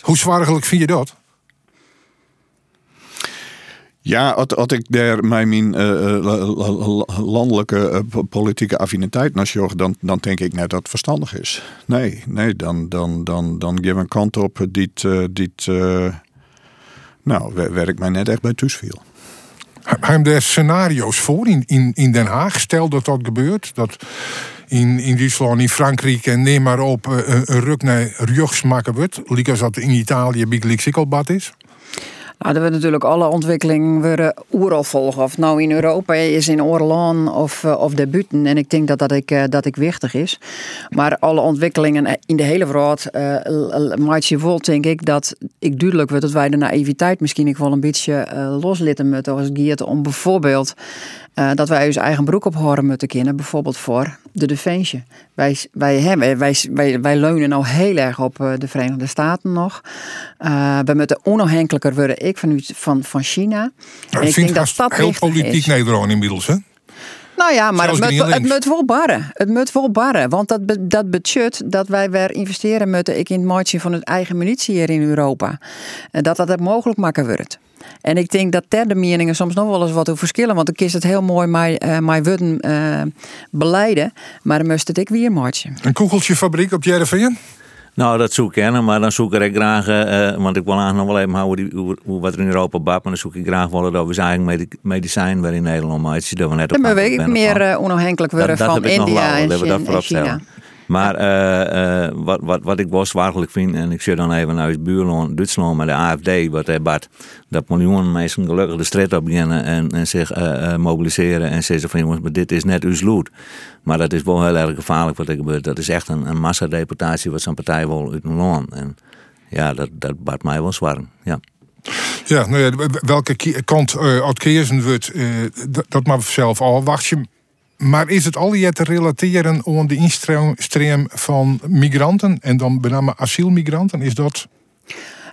Hoe zwaargelijk vind je dat? Ja, als, ik daar mijn, la- landelijke eh, po- politieke affiniteit naar zorg, dan, dan denk ik net dat het verstandig is. Nee, nee dan, dan, dan, dan geef een kant op die, eh, die eh, nou, wer- werkt mij net echt bij thuis viel. Hebben daar scenario's voor in, in, in Den Haag? Stel dat dat gebeurt. Dat in, in Duitsland, in Frankrijk en neem maar op eh, een, ruk naar rechts maken als dat in Italië bij Sikkelbad is. Dat we natuurlijk alle ontwikkelingen weer oeral volgen. Of nou in Europa is, in Orlan of, eh, of daarbuiten. En ik denk dat dat ik, eh, dat ik wichtig is. Maar alle ontwikkelingen in de hele wereld uh, maakt denk ik, dat ik duidelijk wordt dat wij de naïviteit misschien ik wel een beetje eh, loslitten moeten. Als het om bijvoorbeeld eh, dat wij ons eigen broek ophouden moeten kennen. Bijvoorbeeld voor de defensie. Wij, wij, hebben, wij, wij, wij leunen nou heel erg op eh, de Verenigde Staten nog. Uh, we moeten onafhankelijker worden, ik van, van, van China. Ja, en ik denk dat dat heel politiek is. Nederland inmiddels, hè? Nou ja, maar het moet, het moet wel barren. Het moet wel barren. Want dat, dat budget dat wij weer investeren moeten ik in het maatje van het eigen munitie hier in Europa. Dat dat het mogelijk maken wordt. En ik denk dat derde meningen soms nog wel eens wat over verschillen. Want ik is het heel mooi mij, uh, mij worden uh, beleiden. Maar dan moest het ik weer maatje. Een kogeltjefabriek op Jereveen? Nou, dat zoek ik kennen, maar dan zoek ik graag, uh, want ik wil eigenlijk nog wel even houden hoe, hoe, wat er in Europa bab, maar dan zoek ik graag wel dat we zijn eigen medicijn weer in Nederland maar dat we net Dan ben ik meer uh, onafhankelijk worden dat, dat van India en, dat we dat en China. Maar uh, uh, wat, wat, wat ik wel zwaarlijk vind, en ik zit dan even naar het buurland Duitsland met de AFD, wat hij bad, dat miljoenen mensen gelukkig de strijd op beginnen en, en zich mobiliseren en zeggen van jongens, maar dit is net uw loot. Maar dat is wel heel erg gevaarlijk wat er gebeurt. Dat is echt een, een massadeportatie wat zo'n partij wil uit een. En ja, dat, dat bad mij wel zwaar. Ja. Ja, nou ja, welke kant uh, uitkeersen wordt, uh, dat maar zelf al wacht je. Maar is het al je te relateren aan de instroom van migranten en dan met name asielmigranten? Is dat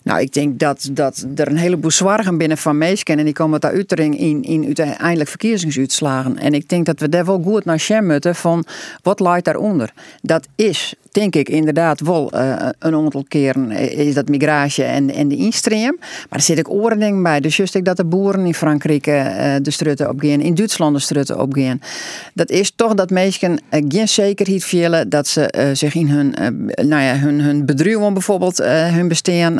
nou, ik denk dat, dat er een heleboel zwargen binnen van meesken en die komen daar uitering in, in uiteindelijk verkiezingsuitslagen. En ik denk dat we daar wel goed naar schermen moeten van wat lijkt daaronder. Dat is, denk ik, inderdaad wel uh, een aantal keren is dat migratie en, en de instroom. Maar er zit ook dingen bij. Dus juist ik dat de boeren in Frankrijk uh, de strutten opgaan, in Duitsland de strutten opgaan. Dat is toch dat meesken uh, geen zekerheid vielen dat ze zich in hun, nou ja, hun, hun bijvoorbeeld, hun bestaan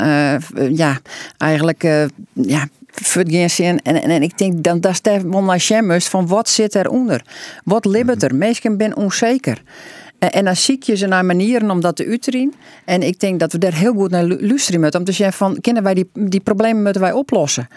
ja, eigenlijk uh, ja, en, en, en ik denk dat dat is naar van wat zit eronder? Wat libbert er? Meesten ben onzeker. En dan zie je ze naar manieren om dat te. En ik denk dat we daar heel goed naar luisteren moeten. Om te zeggen van, kennen wij die, die problemen moeten wij oplossen.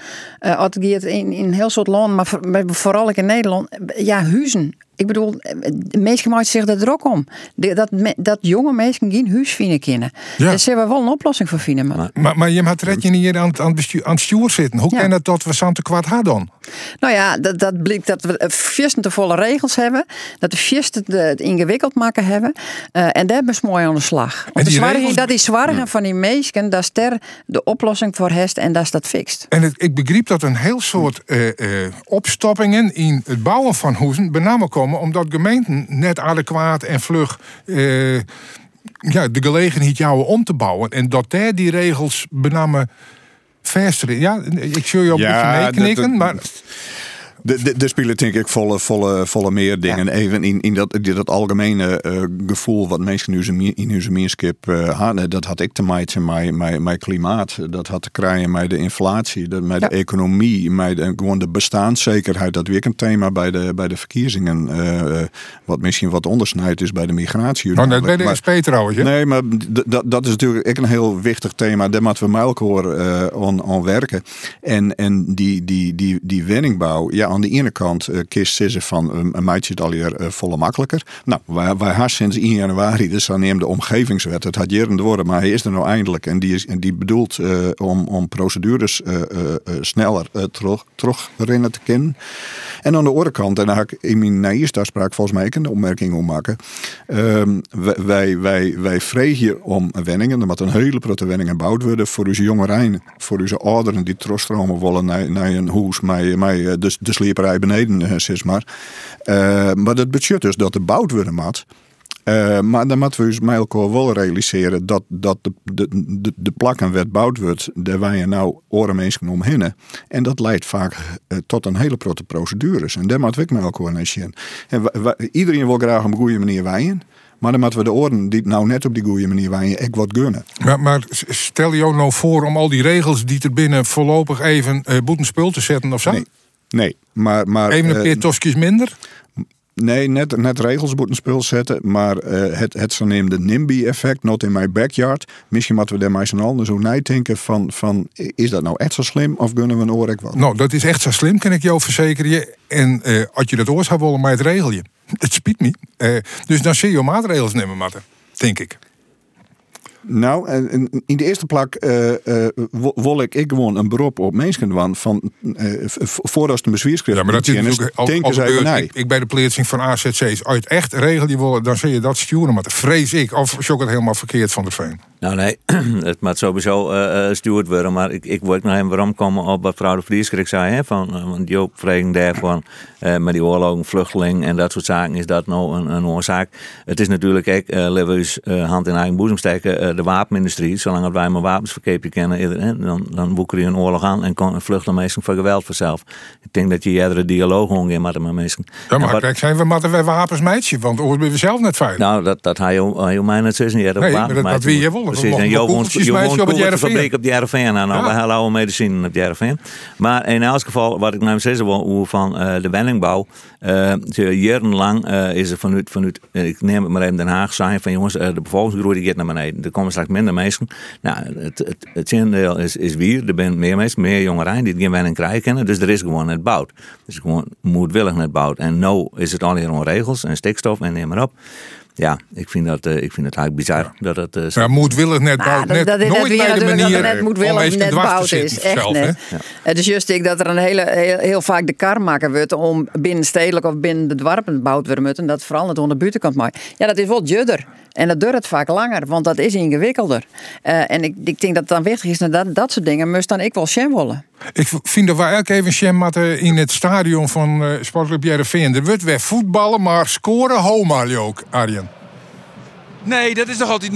Uh, in, in heel soort landen, maar, voor, maar vooral in Nederland. Ja, huizen. Ik bedoel, de meesten maken zich er ook om. Dat, dat jonge mensen geen huis vinden kunnen. Ja. Daar zullen we wel een oplossing voor vinden. Maar, maar, maar je had red je niet hier aan, aan, bestuur, aan het stuur zitten. Hoe ja. kan dat dat we Santa kwart hadden dan? Nou ja, dat, dat blijkt dat we viersten te volle regels hebben. Dat de viersten het ingewikkeld maken hebben. Uh, en daar ben je mooi aan de slag. Want die regels... dat die zwargen van die meesken, dat is ter de oplossing voor hest en dat is dat fixt. En het, ik begreep dat een heel soort uh, uh, opstoppingen in het bouwen van huizen benamen komen omdat gemeenten net adequaat en vlug ja, de gelegenheid jouwen om te bouwen. En dat daar die regels benamen versteren. Ja, ik zul je ook ja, beetje meeknikken, maar... Er spelen denk ik volle, volle, volle meer dingen. Even in, in dat, dat algemene uh, gevoel wat mensen nu in hun gemeenschap uh, hadden. Dat had ik te maken met, met klimaat. Dat had te krijgen met de inflatie, dat, met de economie, met de, gewoon de bestaanszekerheid. Dat weer een thema bij de, bij de verkiezingen. Uh, wat misschien wat ondersnijd is bij de migratie. Oh, dat bij de SP trouwens. Nee, maar dat, dat is natuurlijk ook een heel wichtig thema. Daar moeten we elkaar aan werken. En, en die, die, die, die wenningbouw, ja aan de ene kant uh, kist ze van um, een maatje het alweer uh, volle makkelijker. Nou, wij, wij sinds 1 januari, dus dan neemt de omgevingswet. Het had jaren worden, maar hij is er nou eindelijk. En die, is, en die bedoelt uh, om, om procedures sneller terug, terug te kennen. En aan de andere kant, en daar ik in mijn naïerspraak volgens mij een opmerking om maken. Um, wij, wij, wij vregen om wenningen. Moet een hele grote wenning gebouwd worden voor onze jongeren, voor onze ouderen die terugstromen willen naar, naar een huis met, met de, de sleperij beneden, eh, zeg maar. Uh, maar dat betekent dus dat er bouwd worden moet. Uh, maar dan moeten we dus elkaar wel realiseren dat, dat de, de, de, de plakken werd bouwd wordt, daar wij je nou oren mensen omheen. En dat leidt vaak uh, tot een hele grote procedures. En daar moeten we elkaar naar zien. En iedereen wil graag op een goede manier wijnen. Maar dan moeten we de oren die nou net op die goede manier wijnen echt wat gunnen. Maar, maar stel je nou voor om al die regels die er binnen voorlopig even uh, boetenspul te zetten of zo? Nee, nee maar... maar even een paar tosjes minder? Nee, net, net regels moeten spul zetten. Maar uh, het, het zogenaamde NIMBY-effect, not in my backyard. Misschien moeten we daar maar z'n allen zo nadenken van, van... Is dat nou echt zo slim of kunnen we een oor wat? Nou, dat is echt zo slim, kan ik jou verzekeren. En uh, als je dat oor zou willen, maar het regel je. Het spiet me. Uh, dus dan zie je maatregels nemen, Matten. Denk ik. Nou, in de eerste plak uh, uh, wil ik, ik gewoon een beroep op mensen van uh, voordat een bezwierschrift. Ja, maar dat is natuurlijk al nee. ik, ik, bij de plaatsing van AZC's uit echt regel die willen, dan zul je dat sturen. Maar dat vrees ik. Of is ook het helemaal verkeerd van de Veen? Nou nee, het moet sowieso uh, stuurd worden. Maar ik, ik word nog even waarom komen op wat mevrouw de Vliesker zei. Hè, van, want die opvraging daarvan uh, met die oorlog, vluchteling en dat soort zaken. Is dat nou een, een oorzaak? Het is natuurlijk, ook, uh, hand in eigen boezem steken de wapenindustrie, zolang wij maar wapens verkepen kennen, dan, dan boeken je een oorlog aan en kan vluchten mensen voor geweld vanzelf. Ik denk dat je eerder dialoog ongeveer met de mensen. Ja, maar kijk, zijn we maar we wapens meidje, want ooit ben we zelf net fijn. Nou, dat, dat hij je mij net zo niet. Nee, maar dat, dat wie je wil. Precies, en je woont het fabriek op de RFN. Nou, nou, we hebben oude medicine op de RFN. Maar in elk geval, wat ik nou zeggen wil, van uh, de wenningbouw, uh, jarenlang uh, is er vanuit, vanuit, ik neem het maar even Den Haag, zijn van jongens, de bevolkingsgroei die gaat naar beneden. Er komen straks minder mensen. Nou, het, het, het is, is weer. Er zijn meer mensen, meer jongeren die geen wenning krijgen. Dus er is gewoon net bouwd. Dus gewoon moedwillig net bouwd. En nu is het al hier om regels en stikstof en neem maar op. Ja, ik vind, dat, uh, ik vind het eigenlijk bizar dat het... Uh, ja, moedwillig net bouwt. net, dat, dat, nooit bij de manier net moedwillig net bouwt is. Echt, zelf, ja. Het is juist ik dat er een hele, heel, heel, vaak de kar maken wordt om binnen stedelijk of binnen de dwarpen gebouwd worden En dat vooral net onder de buitenkant maken. Ja, dat is wel judder. En dat duurt vaak langer, want dat is ingewikkelder. Uh, en ik, ik denk dat het dan wichtig is dat dat soort dingen moest dan ik wel sham willen. Ik vind dat we elke even sham in het stadion van uh, Sportclub Jereveen. Er wordt weer voetballen, maar scoren homa ook, Arjen. Nee, dat is nog altijd 0-0.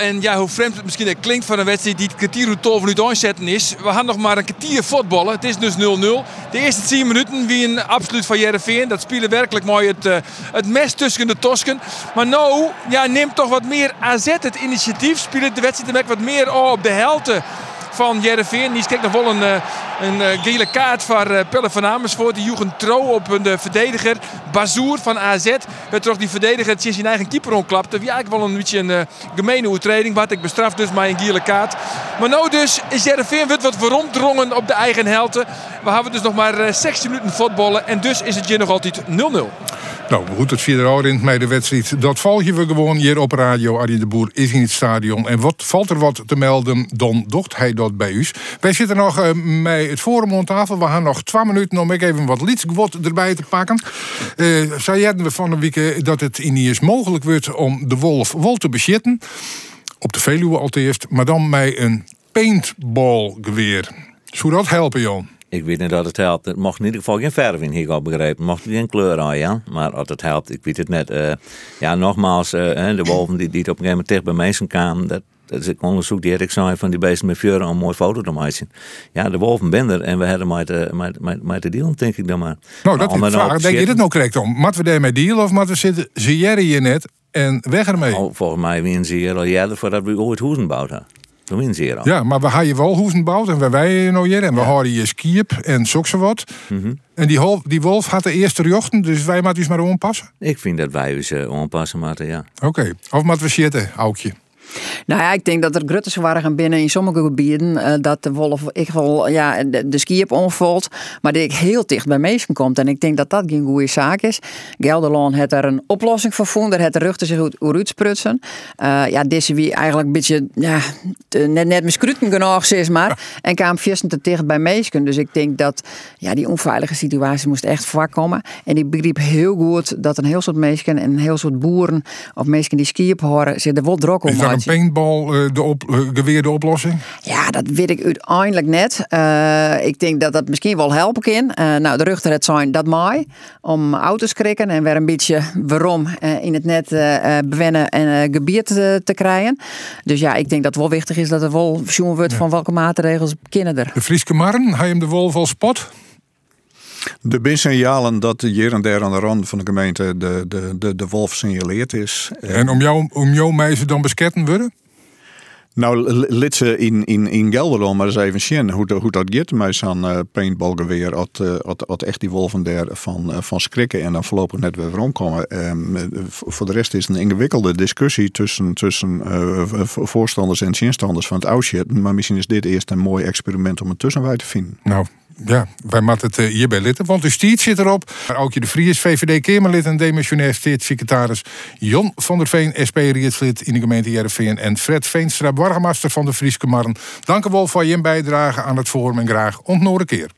En ja, hoe vreemd het misschien klinkt van een wedstrijd die het kwartier hoe 12 minuten aanzetten is. We gaan nog maar een kwartier voetballen. Het is dus 0-0. De eerste 10 minuten wie een absoluut van Jereveen. Dat spelen werkelijk mooi het, uh, het mes tussen de Tosken. Maar nou ja, neemt toch wat meer AZ het initiatief. Spelen de wedstrijd wat meer op de helte van Jereveen. Die kreeg nog wel een, eh, een eh, gele kaart voor uh, Pelle van Amersfoort. Die joeg een trouw op een verdediger. Bazoer van AZ. Werd toch die verdediger het zijn eigen keeper onklapte. Wie eigenlijk wel een beetje een gemene overtreding. Wat ik bestraf dus maar een gele kaart. Maar nou dus is Jereveen wordt wat verromdrongen op de eigen helte. We hebben dus nog maar 16 minuten voetballen. En dus is het hier nog altijd 0-0. Nou, hoe het verder al in de wedstrijd, dat val je we gewoon hier op radio. Arjen de Boer is in het stadion. En wat valt er wat te melden, dan docht hij dat bij u. Wij zitten nog uh, met het forum aan tafel. We gaan nog twee minuten om even wat liedskwoord erbij te pakken. Uh, zei we van een week dat het in is mogelijk wordt om de wolf wol te beschieten. Op de Veluwe al eerst, maar dan met een paintballgeweer. Zou dat helpen, Jan? Ik weet niet dat het helpt. Het mocht in ieder geval geen verf in, hier al begrepen. mocht geen kleur aan, ja. Maar als het helpt, ik weet het net. Uh, ja, nogmaals, de wolven die, die op een gegeven moment dicht bij mensen kwamen. Dat, dat is een onderzoek die had ik zei van die beesten met vuren om een mooi foto te maken. Ja, de wolven ben er en we hebben met, uh, met, met, met de deal, denk ik dan maar. Nou, dat is de vraag. Denk je dat nou correct om? Moeten we daarmee deal of moeten we zitten, zie jij hier net en weg ermee? Oh, volgens mij winnen ze hier al jaren voordat we ooit hoezen bouwd hebben. Ja, maar we hebben wel hoeven bouwd en we wij nou hier en we ja. houden je skiep en zo wat. Mm En die, die wolf had de eerste jochten, dus wij moeten dus maar onpassen. Ik vind dat wij dus uh, onpassen moeten, ja. Oké, okay. of moeten we zitten, Aukje? Nou ja, ik denk dat er gruttes waren binnen in sommige gebieden. Uh, dat de wolf ik wel ja, de, de ski op. Maar die ik heel dicht bij mensen komt. En ik denk dat dat geen goede zaak is. Gelderland heeft er een oplossing voor gevonden. Daar heeft de ruchten zich goed uitsprutsen. Uh, ja, deze wie eigenlijk een beetje ja, net, net miskruten genoeg is maar. En kwam vissen te dicht bij mensen. Dus ik denk dat ja, die onveilige situatie moest echt voorkomen. En ik begreep heel goed dat een heel soort mensen en een heel soort boeren of mensen die ski op horen zich er wel druk om een paintball uh, de op, uh, geweer de oplossing? Ja, dat weet ik uiteindelijk net. Uh, ik denk dat dat misschien wel helpen kan. nou, de ruchter het zijn dat mij om auto's krikken en weer een beetje waarom in het net bewennen en gebied te, krijgen. Dus ja, ik denk dat het wel wichtig is dat er wel verzoen wordt van welke maatregels kennen er. De Frieske Marren, hij hem de wolf al spot? De bin signalen dat hier en daar aan de rand van de gemeente de, de, de, de wolf signaleerd is. En om jou, om jou meisje dan besketten worden? Nou, lid ze in, in, in Gelderland maar eens even zien hoe, hoe dat gaat met zo'n uh, paintballgeweer. Uh, als, echt die wolven daar van, van schrikken en dan voorlopig net weer rondkomen. Um, voor de rest is het een ingewikkelde discussie tussen, tussen voorstanders en zinstanders van het oudshit. Maar misschien is dit eerst een mooi experiment om een tussenwij te vinden. Nou, ja, wij moeten het uh, hierbij litten. Want de stiet zit erop. Aukje de Vries, VVD-Kamerlid en demissionair staatssecretaris. Jon van der Veen, SP-rietslid in de gemeente Jereveen. En Fred Veenstra, burgemeester van de Frieske Marren. Dank u wel voor je bijdrage aan het forum en graag ontnoren keer.